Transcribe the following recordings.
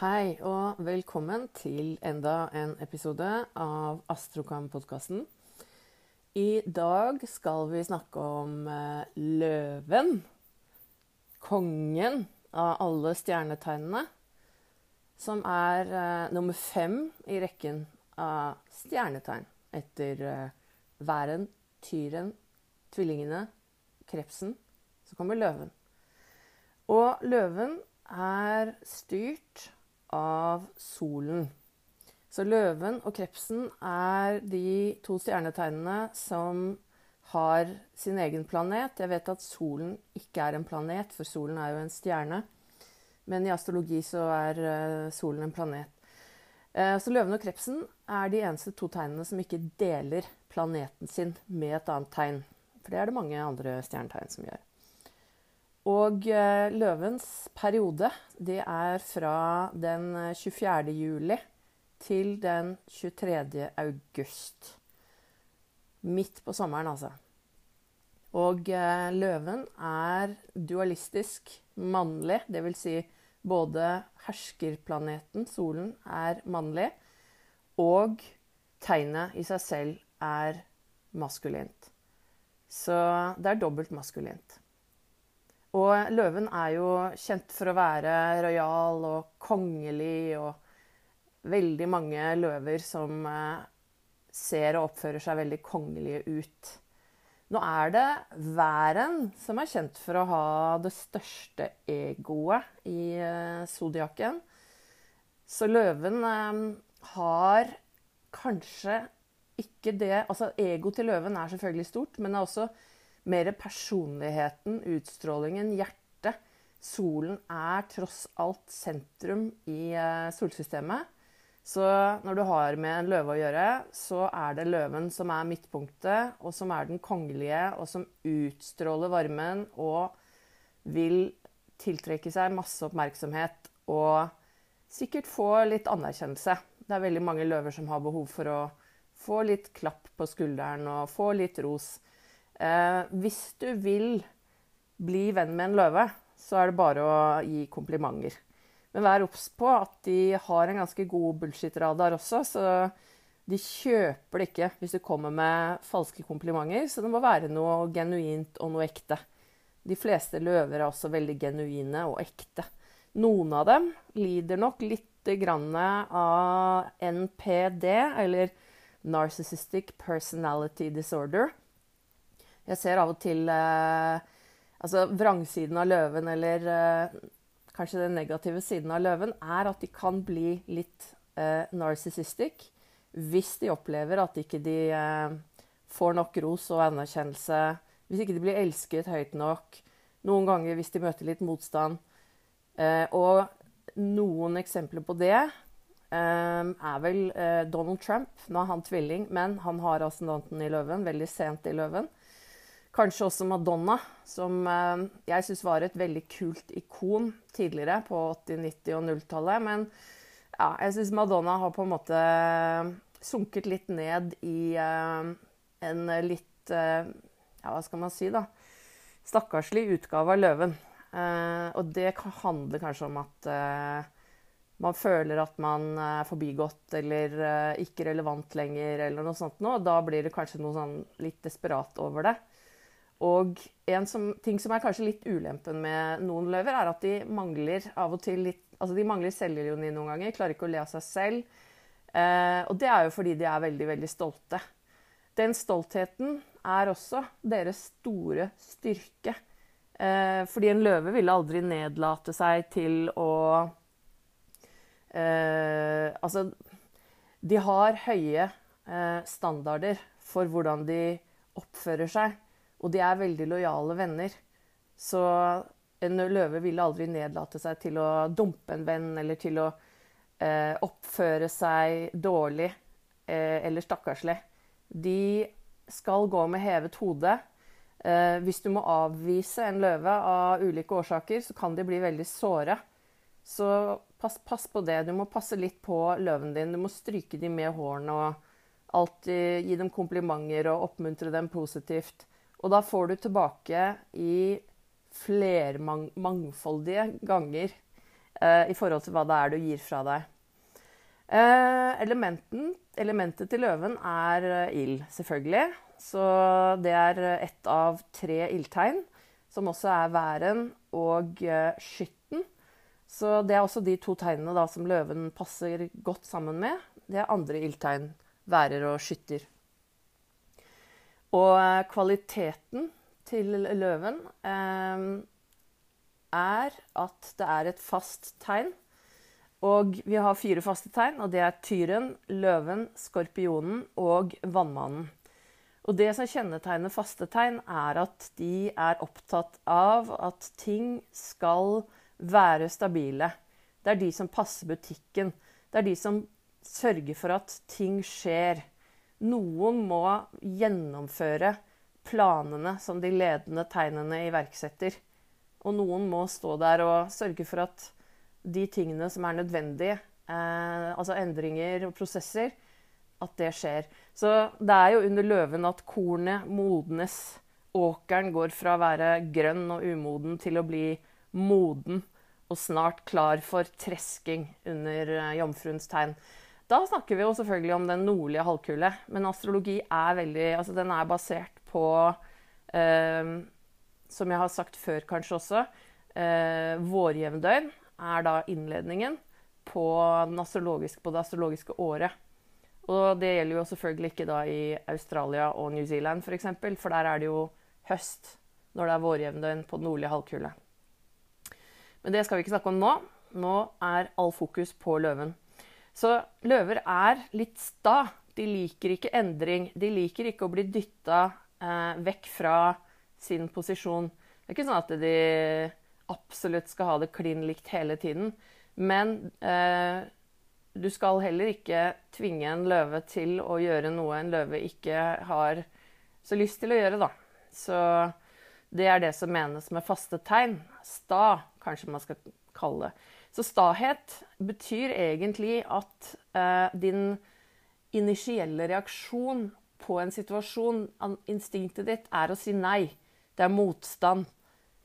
Hei og velkommen til enda en episode av Astrokam-podkasten. I dag skal vi snakke om eh, løven. Kongen av alle stjernetegnene. Som er uh, nummer fem i rekken av stjernetegn. Etter uh, væren, tyren, tvillingene, krepsen. Så kommer løven. Og løven er styrt av solen. Så løven og krepsen er de to stjernetegnene som har sin egen planet. Jeg vet at solen ikke er en planet, for solen er jo en stjerne. Men i astrologi så er uh, solen en planet. Uh, så løven og krepsen er de eneste to tegnene som ikke deler planeten sin med et annet tegn. For det er det mange andre stjernetegn som gjør. Og eh, løvens periode, det er fra den 24. juli til den 23. august. Midt på sommeren, altså. Og eh, løven er dualistisk mannlig, dvs. Si både herskerplaneten, solen, er mannlig, og tegnet i seg selv er maskulint. Så det er dobbelt maskulint. Og løven er jo kjent for å være rojal og kongelig, og veldig mange løver som eh, ser og oppfører seg veldig kongelige ut. Nå er det væren som er kjent for å ha det største egoet i eh, zodiaken. Så løven eh, har kanskje ikke det Altså, ego til løven er selvfølgelig stort, men det er også mer personligheten, utstrålingen, hjertet. Solen er tross alt sentrum i eh, solsystemet. Så når du har med en løve å gjøre, så er det løven som er midtpunktet, og som er den kongelige, og som utstråler varmen og vil tiltrekke seg masse oppmerksomhet og sikkert få litt anerkjennelse. Det er veldig mange løver som har behov for å få litt klapp på skulderen og få litt ros. Eh, hvis du vil bli venn med en løve, så er det bare å gi komplimenter. Men vær obs på at de har en ganske god bullshit-radar også, så de kjøper det ikke hvis du kommer med falske komplimenter. Så det må være noe genuint og noe ekte. De fleste løver er også veldig genuine og ekte. Noen av dem lider nok litt av NPD, eller Narcissistic Personality Disorder. Jeg ser av og til eh, altså vrangsiden av løven, eller eh, kanskje den negative siden av løven, er at de kan bli litt eh, narsissistic hvis de opplever at ikke de eh, får nok ros og anerkjennelse. Hvis ikke de blir elsket høyt nok. Noen ganger hvis de møter litt motstand. Eh, og noen eksempler på det Um, er vel uh, Donald Trump. Nå er han tvilling, men han har ascendanten i løven, veldig sent i løven. Kanskje også Madonna, som eh, jeg syns var et veldig kult ikon tidligere, på 80-, 90- og 0-tallet. Men ja, jeg syns Madonna har på en måte sunket litt ned i eh, en litt eh, Ja, hva skal man si, da? Stakkarslig utgave av Løven. og det handler kanskje om at man føler at man er forbigått eller ikke relevant lenger, eller noe sånt. noe. da blir det kanskje noe sånn litt desperat over det. Og en som, ting som er kanskje litt ulempen med noen løver, er at de mangler av og til litt Altså de mangler selvironi noen ganger, klarer ikke å le av seg selv. Eh, og det er jo fordi de er veldig, veldig stolte. Den stoltheten er også deres store styrke. Eh, fordi en løve ville aldri nedlate seg til å eh, Altså, de har høye eh, standarder for hvordan de oppfører seg. Og de er veldig lojale venner. Så en løve ville aldri nedlate seg til å dumpe en venn eller til å eh, oppføre seg dårlig eh, eller stakkarslig. De skal gå med hevet hode. Eh, hvis du må avvise en løve av ulike årsaker, så kan de bli veldig såre. Så pass, pass, på det. Du må passe litt på løven din. Du må stryke dem med hårene og alltid gi dem komplimenter og oppmuntre dem positivt. Og da får du tilbake i flermangfoldige ganger eh, i forhold til hva det er du gir fra deg. Eh, elementen, elementet til løven er eh, ild, selvfølgelig. Så det er ett av tre ildtegn, som også er væren og eh, skytten. Så det er også de to tegnene da, som løven passer godt sammen med. Det er andre ildtegn, værer og skytter. Og eh, kvaliteten til løven eh, er at det er et fast tegn og vi har fire faste tegn, og det er tyren, løven, skorpionen og vannmannen. Og det som kjennetegner faste tegn, er at de er opptatt av at ting skal være stabile. Det er de som passer butikken. Det er de som sørger for at ting skjer. Noen må gjennomføre planene som de ledende tegnene iverksetter. Og noen må stå der og sørge for at de tingene som er nødvendige, eh, altså endringer og prosesser, at det skjer. Så det er jo under løven at kornet modnes. Åkeren går fra å være grønn og umoden til å bli moden og snart klar for tresking under eh, jomfruens tegn. Da snakker vi jo selvfølgelig om den nordlige halvkule, men astrologi er veldig Altså den er basert på eh, Som jeg har sagt før kanskje også, eh, vårjevndøgn er da innledningen på, på, det astrologiske året. Og det gjelder jo selvfølgelig ikke da i Australia og New Zealand f.eks., for, eksempel, for der er det jo høst når det er vårjevndøgn på den nordlige halvkule. Men det skal vi ikke snakke om nå. Nå er all fokus på løven. Så løver er litt sta. De liker ikke endring. De liker ikke å bli dytta eh, vekk fra sin posisjon. Det er ikke sånn at de absolutt skal ha det klin likt hele tiden. Men eh, du skal heller ikke tvinge en løve til å gjøre noe en løve ikke har så lyst til å gjøre, da. Så det er det som menes med faste tegn. Sta, kanskje man skal kalle det. Så stahet betyr egentlig at eh, din initielle reaksjon på en situasjon, instinktet ditt, er å si nei. Det er motstand.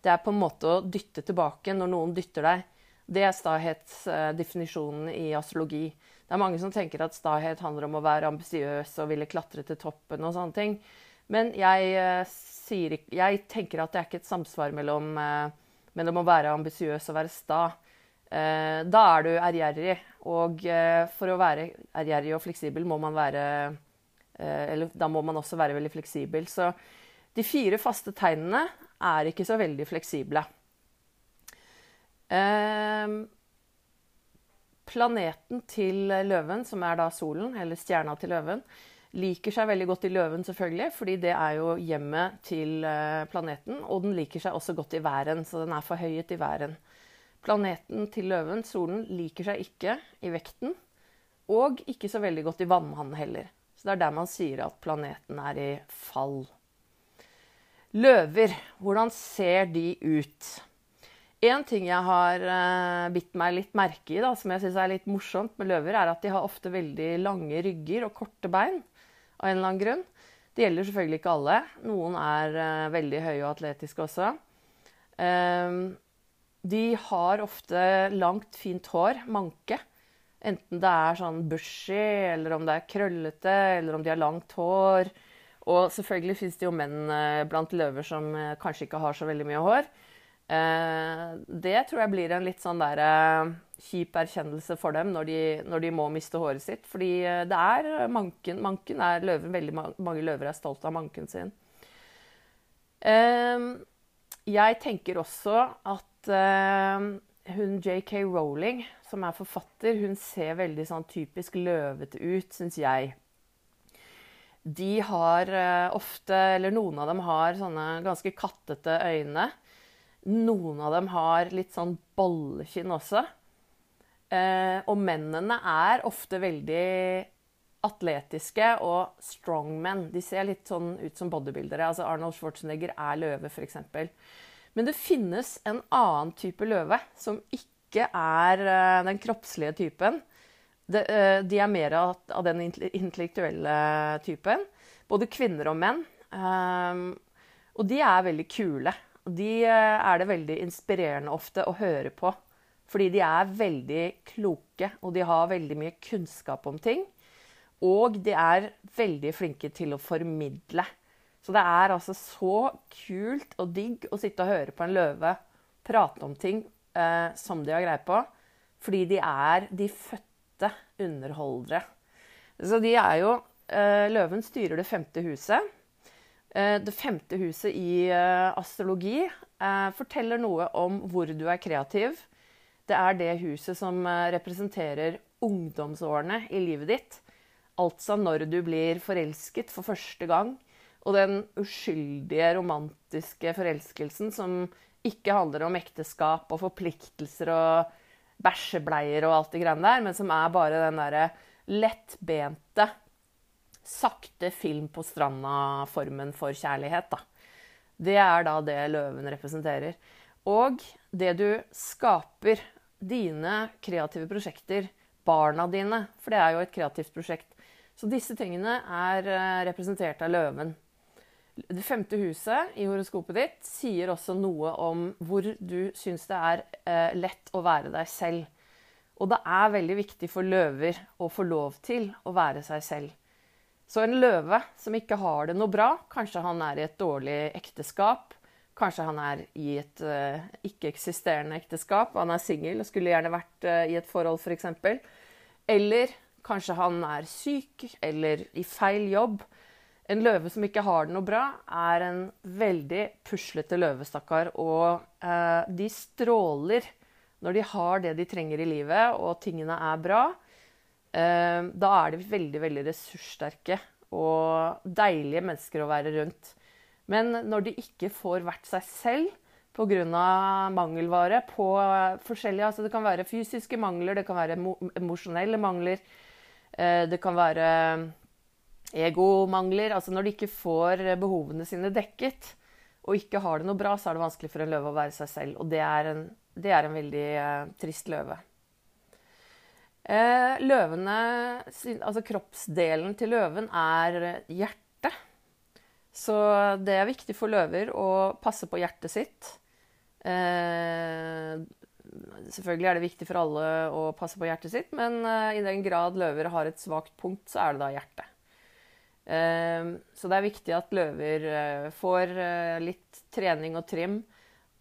Det er på en måte å dytte tilbake når noen dytter deg. Det er stahetsdefinisjonen i astrologi. Det er mange som tenker at stahet handler om å være ambisiøs og ville klatre til toppen og sånne ting. Men jeg, eh, sier, jeg tenker at det er ikke et samsvar mellom, eh, mellom å være ambisiøs og være sta. Eh, da er du ærgjerrig, og for å være ærgjerrig og fleksibel må man være Eller da må man også være veldig fleksibel. Så de fire faste tegnene er ikke så veldig fleksible. Eh, planeten til løven, som er da solen, eller stjerna til løven, liker seg veldig godt i løven, selvfølgelig, fordi det er jo hjemmet til eh, planeten. Og den liker seg også godt i væren, så den er forhøyet i væren. Planeten til løven, solen, liker seg ikke i vekten, og ikke så veldig godt i vannmannen heller. Så det er der man sier at planeten er i fall. Løver, hvordan ser de ut? En ting jeg har uh, bitt meg litt merke i, da, som jeg syns er litt morsomt med løver, er at de har ofte veldig lange rygger og korte bein av en eller annen grunn. Det gjelder selvfølgelig ikke alle. Noen er uh, veldig høye og atletiske også. Uh, de har ofte langt, fint hår, manke. Enten det er sånn bushy, eller om det er krøllete, eller om de har langt hår. Og selvfølgelig fins det jo menn eh, blant løver som eh, kanskje ikke har så veldig mye hår. Eh, det tror jeg blir en litt sånn der kjip erkjennelse for dem når de, når de må miste håret sitt. Fordi det er manken. Manken er løven. Veldig mange løver er stolt av manken sin. Jeg tenker også at hun JK Rowling, som er forfatter, hun ser veldig sånn typisk løvete ut, syns jeg de har eh, ofte, eller noen av dem har sånne ganske kattete øyne. Noen av dem har litt sånn bollekinn også. Eh, og mennene er ofte veldig atletiske og strongmen. De ser litt sånn ut som bodybuildere. Altså Arnold Schwarzenegger er løve, f.eks. Men det finnes en annen type løve som ikke er eh, den kroppslige typen. De, eh, er mer av, den intellektuelle typen. Både kvinner og menn. Um, og de er veldig kule. De eh, er det veldig inspirerende ofte å høre på. Fordi de er veldig kloke, og de har veldig mye kunnskap om ting. Og de er veldig flinke til å formidle. Så det er altså så kult og digg å sitte og høre på en løve prate om ting eh, som de har greie på. Fordi de er de fødte underholdere. Så de er jo eh, Løven styrer det femte huset. Eh, det femte huset i eh, astrologi eh, forteller noe om hvor du er kreativ. Det er det huset som eh, representerer ungdomsårene i livet ditt. Altså når du blir forelsket for første gang. Og den uskyldige, romantiske forelskelsen som ikke handler om ekteskap og forpliktelser og bæsjebleier og alt det greiene der, men som er bare den derre lettbente, sakte film på stranda-formen for kjærlighet, da. Det er da det løven representerer. Og det du skaper, dine kreative prosjekter, barna dine, for det er jo et kreativt prosjekt. Så disse tingene er eh, representert av løven. Det femte huset i horoskopet ditt sier også noe om hvor du syns det er eh, lett å være deg selv. Og det er veldig viktig for løver å få lov til å være seg selv. Så en løve som ikke har det noe bra, kanskje han er i et dårlig ekteskap, kanskje han er i et uh, ikke-eksisterende ekteskap, han er singel og skulle gjerne vært uh, i et forhold f.eks., eller kanskje han er syk eller i feil jobb. En løve som ikke har det noe bra, er en veldig puslete løve, stakkar. Og eh, de stråler når de har det de trenger i livet, og tingene er bra, eh, da er de veldig, veldig ressurssterke og deilige mennesker å være rundt. Men når de ikke får vært seg selv pga. mangelvare på forskjellige altså Det kan være fysiske mangler, det kan være emosjonelle mangler, eh, det kan være egomangler. Altså når de ikke får behovene sine dekket og ikke har det noe bra, så er det vanskelig for en løve å være seg selv. Og det er en det er en veldig eh, trist løve. Eh, løvene, altså kroppsdelen til løven er hjertet. Så det er viktig for løver å passe på hjertet sitt. Eh, selvfølgelig er det viktig for alle å passe på hjertet sitt, men eh, i den grad løver har et svakt punkt, så er det da hjertet. Eh, så det er viktig at løver eh, får litt trening og trim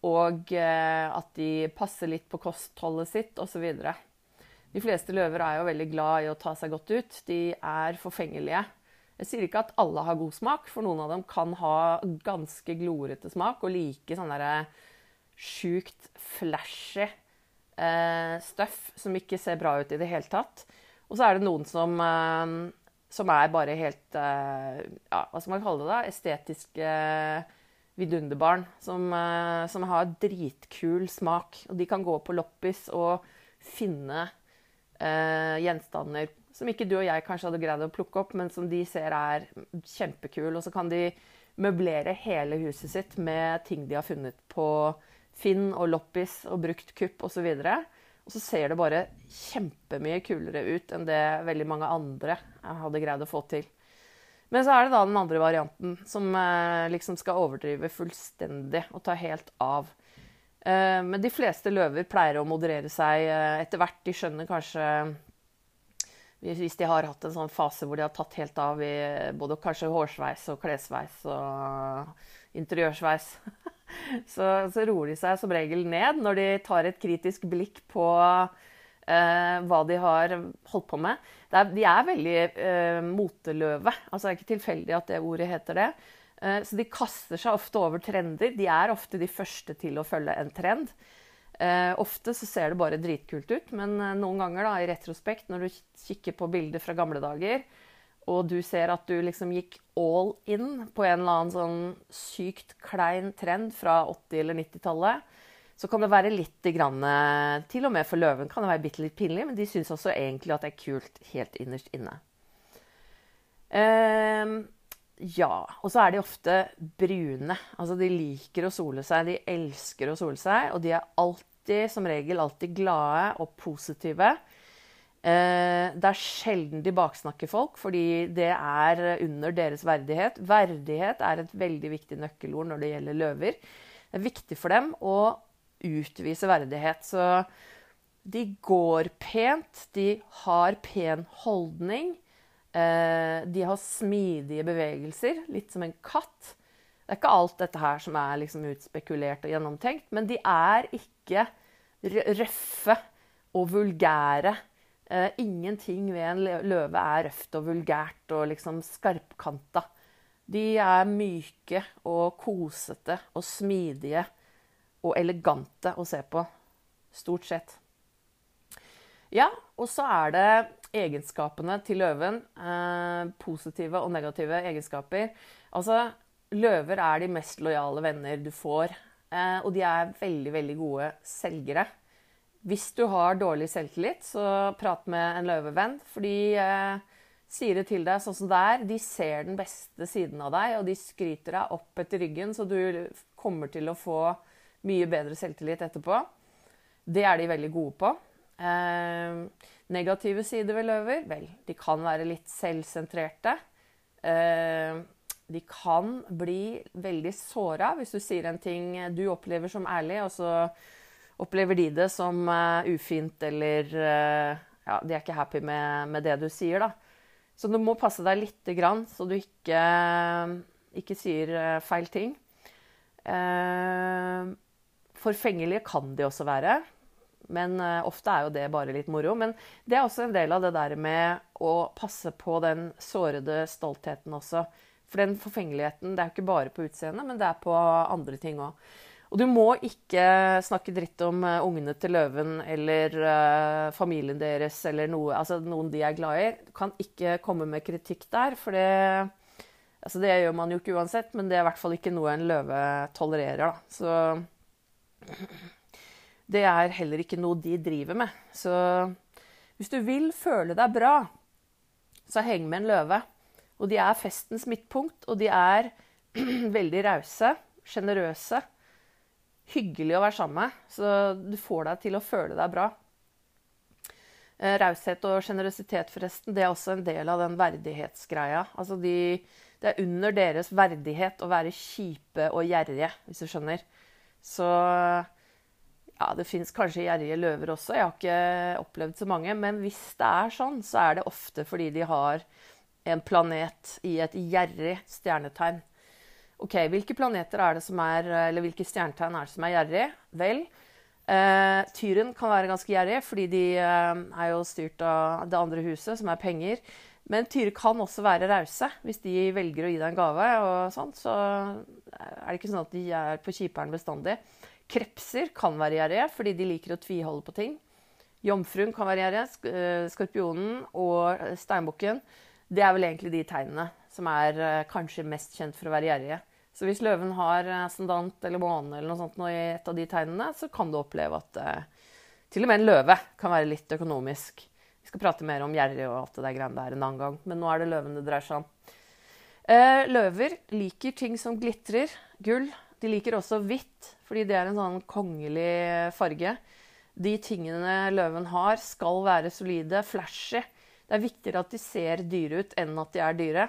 og eh, at de passer litt på kostholdet sitt osv. De fleste løver er jo veldig glad i å ta seg godt ut. De er forfengelige. Jeg sier ikke at alle har god smak, for noen av dem kan ha ganske glorete smak og like sånn derre sjukt flashy eh, stuff som ikke ser bra ut i det hele tatt. Og så er det noen som, eh, som er bare helt eh, ja, Hva skal man kalle det? da? Estetiske vidunderbarn som, eh, som, har dritkul smak. Og de kan gå på loppis og finne eh, gjenstander som ikke du og jeg kanskje hadde greid å plukke opp, men som de ser er kjempekul. Og så kan de møblere hele huset sitt med ting de har funnet på Finn og loppis og brukt kupp osv. Og, så og så ser det bare kjempemye kulere ut enn det veldig mange andre hadde greid å få til. Men så er det da den andre varianten, som eh, liksom skal overdrive fullstendig og ta helt av. Eh, men de fleste løver pleier å moderere seg eh, etter hvert. De skjønner kanskje Hvis de har hatt en sånn fase hvor de har tatt helt av i både kanskje hårsveis og klessveis og interiørsveis, så, så roer de seg som regel ned når de tar et kritisk blikk på eh, hva de har holdt på med. Er, de er veldig eh, moteløve. Altså, det er ikke tilfeldig at det ordet heter det. Eh, så de kaster seg ofte over trender. De er ofte de første til å følge en trend. Eh, ofte så ser det bare dritkult ut, men eh, noen ganger da, i retrospekt, når du kikker på bilder fra gamle dager, og du ser at du liksom gikk all in på en eller annen sånn sykt klein trend fra 80- eller 90-tallet, så kan det være litt grann, Til og med for løven kan det være bitte litt pinlig, men de syns også egentlig at det er kult helt innerst inne. Uh, ja. Og så er de ofte brune. Altså de liker å sole seg. De elsker å sole seg, og de er alltid, som regel, alltid glade og positive. Uh, det er sjelden de baksnakker folk, fordi det er under deres verdighet. Verdighet er et veldig viktig nøkkelord når det gjelder løver. Det er viktig for dem å utvise verdighet. Så De går pent, de har pen holdning. Eh, de har smidige bevegelser, litt som en katt. Det er ikke alt dette her som er liksom utspekulert og gjennomtenkt, men de er ikke røffe og vulgære. Eh, ingenting ved en løve er røft og vulgært og liksom skarpkanta. De er myke og kosete og smidige og elegante å se på. Stort sett. Ja, og så er det egenskapene til løven. Eh, positive og negative egenskaper. Altså, løver er de mest lojale venner du får. Eh, og de er veldig, veldig gode selgere. Hvis du har dårlig selvtillit, så prat med en løvevenn. For de eh, sier det til deg sånn som det er. De ser den beste siden av deg, og de skryter deg opp etter ryggen, så du kommer til å få mye bedre selvtillit etterpå. Det er de veldig gode på. Eh, negative sider ved løver? Vel, de kan være litt selvsentrerte. Eh, de kan bli veldig såra hvis du sier en ting du opplever som ærlig, og så opplever de det som uh, ufint eller uh, Ja, de er ikke happy med, med, det du sier, da. Så du må passe deg lite grann, så du ikke, ikke sier feil ting. forfengelige kan de også være. Men ofte er jo det bare litt moro. Men det er også en del av det der med å passe på den sårede stoltheten også. For den forfengeligheten det er jo ikke bare på utseendet, men det er på andre ting òg. Og du må ikke snakke dritt om uh, ungene til løven eller uh, familien deres eller noe, altså noen de er glad i. Du kan ikke komme med kritikk der, for det, altså det gjør man jo ikke uansett. Men det er i hvert fall ikke noe en løve tolererer. Da. Så det er heller ikke noe de driver med. Så hvis du vil føle deg bra, så heng med en løve. Og de er festens midtpunkt, og de er veldig rause, sjenerøse. Hyggelig å være sammen med, så du får deg til å føle deg bra. Eh, raushet og sjenerøsitet, forresten, det er også en del av den verdighetsgreia. Altså de, det er under deres verdighet å være kjipe og gjerrige, hvis du skjønner. Så ja, det fins kanskje gjerrige løver også. Jeg har ikke opplevd så mange. Men hvis det er sånn, så er det ofte fordi de har en planet i et gjerrig stjernetegn. Ok, Hvilke planeter er det som er, eller hvilke stjernetegn er det som er gjerrig? Vel, eh, Tyren kan være ganske gjerrig, fordi de eh, er jo styrt av det andre huset, som er penger. Men tyre kan også være rause. Hvis de velger å gi deg en gave, og sånt, så er det ikke sånn at de er på kjiperen bestandig. Krepser kan være gjerrige, fordi de liker å tviholde på ting. Jomfruen kan være gjerrig. Eh, skorpionen og steinbukken det er vel egentlig de tegnene som er uh, kanskje mest kjent for å være gjerrige. Så hvis løven har ascendant eller måne eller noe sånt i et av de tegnene, så kan du oppleve at uh, til og med en løve kan være litt økonomisk. Vi skal prate mer om gjerrig og alt det der greiene der en annen gang, men nå er det løven det dreier seg om. Løver liker ting som glitrer, gull. De liker også hvitt, fordi det er en sånn kongelig farge. De tingene løven har, skal være solide, flashy. Det er viktigere at de ser dyre ut, enn at de er dyre.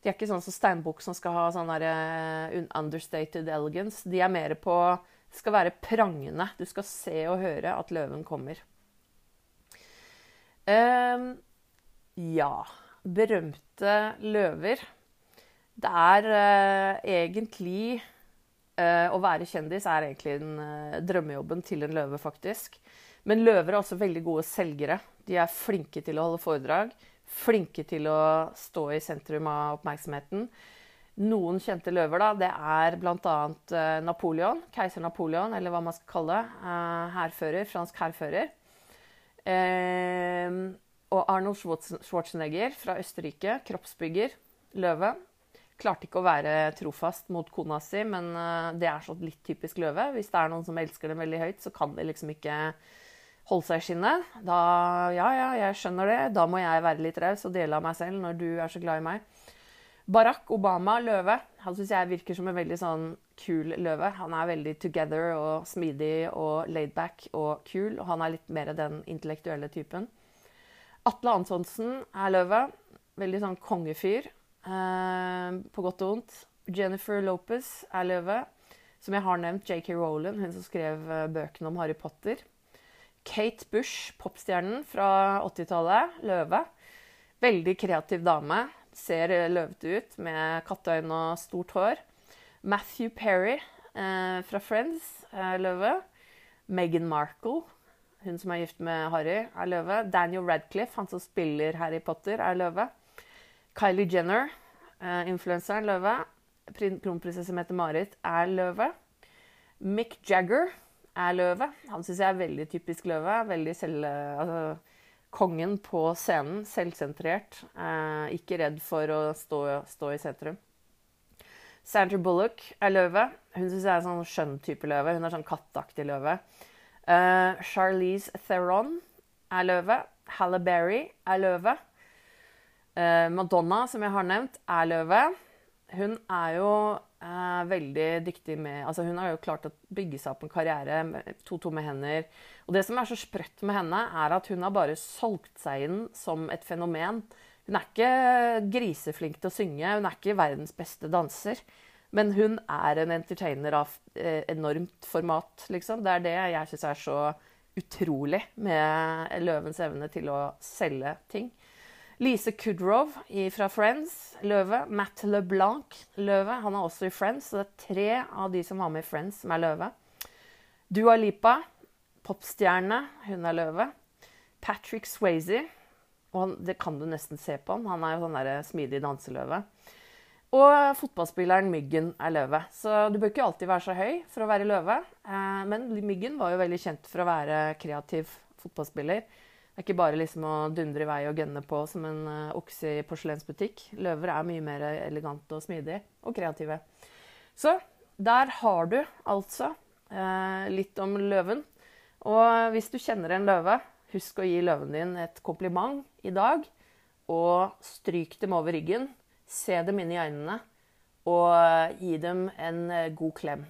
De er ikke sånn som steinbukk som skal ha sånn der, uh, understated elegance. De er mer på Det skal være prangende. Du skal se og høre at løven kommer. Um, ja Berømte løver. Det er uh, egentlig Å være kjendis er egentlig den drømmejobben til en løve, faktisk. Men løver er også veldig gode selgere. De er flinke til å holde foredrag, flinke til å stå i sentrum av oppmerksomheten. Noen kjente løver da, det er bl.a. Eh, Napoleon, keiser Napoleon, eller hva man skal kalle det. Eh, hærfører, fransk hærfører. Eh, og Arnold Schwarzenegger fra Østerrike, kroppsbygger, løve. Klarte ikke å være trofast mot kona si, men det er sånn litt typisk løve. Hvis det er noen som elsker dem veldig høyt, så kan de liksom ikke holde seg i skinnet. Da, ja, ja, jeg skjønner det. Da må jeg være litt raus og dele av meg selv når du er så glad i meg. Barack Obama, løve. Han syns jeg virker som en veldig sånn kul løve. Han er veldig together og smidig og laidback og kul. Og han er litt mer den intellektuelle typen. Atle Antonsen er løve. Veldig sånn kongefyr. Eh, på godt og vondt. Jennifer Lopez er løve. Som jeg har nevnt, JK Rowland, hun som skrev eh, bøkene om Harry Potter. Kate Bush, popstjernen fra 80-tallet. Løve. Veldig kreativ dame. Ser løvete ut med katteøyne og stort hår. Matthew Perry eh, fra Friends er løve. Meghan Markle, hun som er gift med Harry, er løve. Daniel Radcliffe, han som spiller Harry Potter, er løve. Kylie Jenner, eh, influenseren, løve. Kronprinsesse Mette-Marit er løve. Mick Jagger er løve. Han syns jeg er veldig typisk løve. Veldig selv... Altså, kongen på scenen. Selvsentrert. Eh, ikke redd for å stå, stå, i sentrum. Sandra Bullock er løve. Hun syns jeg er en sånn skjønn type løve. Hun er sånn katteaktig løve. Eh, Charlize Theron er løve. Halle Berry er løve. Eh, Madonna, som jeg har nevnt, er løve. Hun er jo uh, veldig dyktig med altså Hun har jo klart å bygge seg opp en karriere med to tomme hender. Og det som er så sprøtt med henne, er at hun har bare solgt seg inn som et fenomen. Hun er ikke griseflink til å synge, hun er ikke verdens beste danser. Men hun er en entertainer av eh, enormt format, liksom. Det er det jeg syns er så utrolig med Løvens evne til å selge ting. Lise Kudrow fra Friends, løve. Matt LeBlanc, løve. Han er også i Friends, så det er tre av de som var med i Friends, som er løve. Dua Lipa, popstjerne, hun er løve. Patrick Swayze, og han, det kan du nesten se på han. Han er jo sånn der smidig danseløve. Og fotballspilleren Myggen er løve. Så du bør ikke alltid være så høy for å være løve. Eh, men Myggen var jo veldig kjent for å være kreativ fotballspiller. Er ikke bare liksom å dundre i vei og gønne på som en uh, okse i porselensbutikk. Løver er mye mer elegante og smidige og kreative. Så der har du altså uh, litt om løven. Og hvis du kjenner en løve, husk å gi løven din et kompliment i dag. Og stryk dem over ryggen se dem inn i øynene og gi dem en eh, god klem.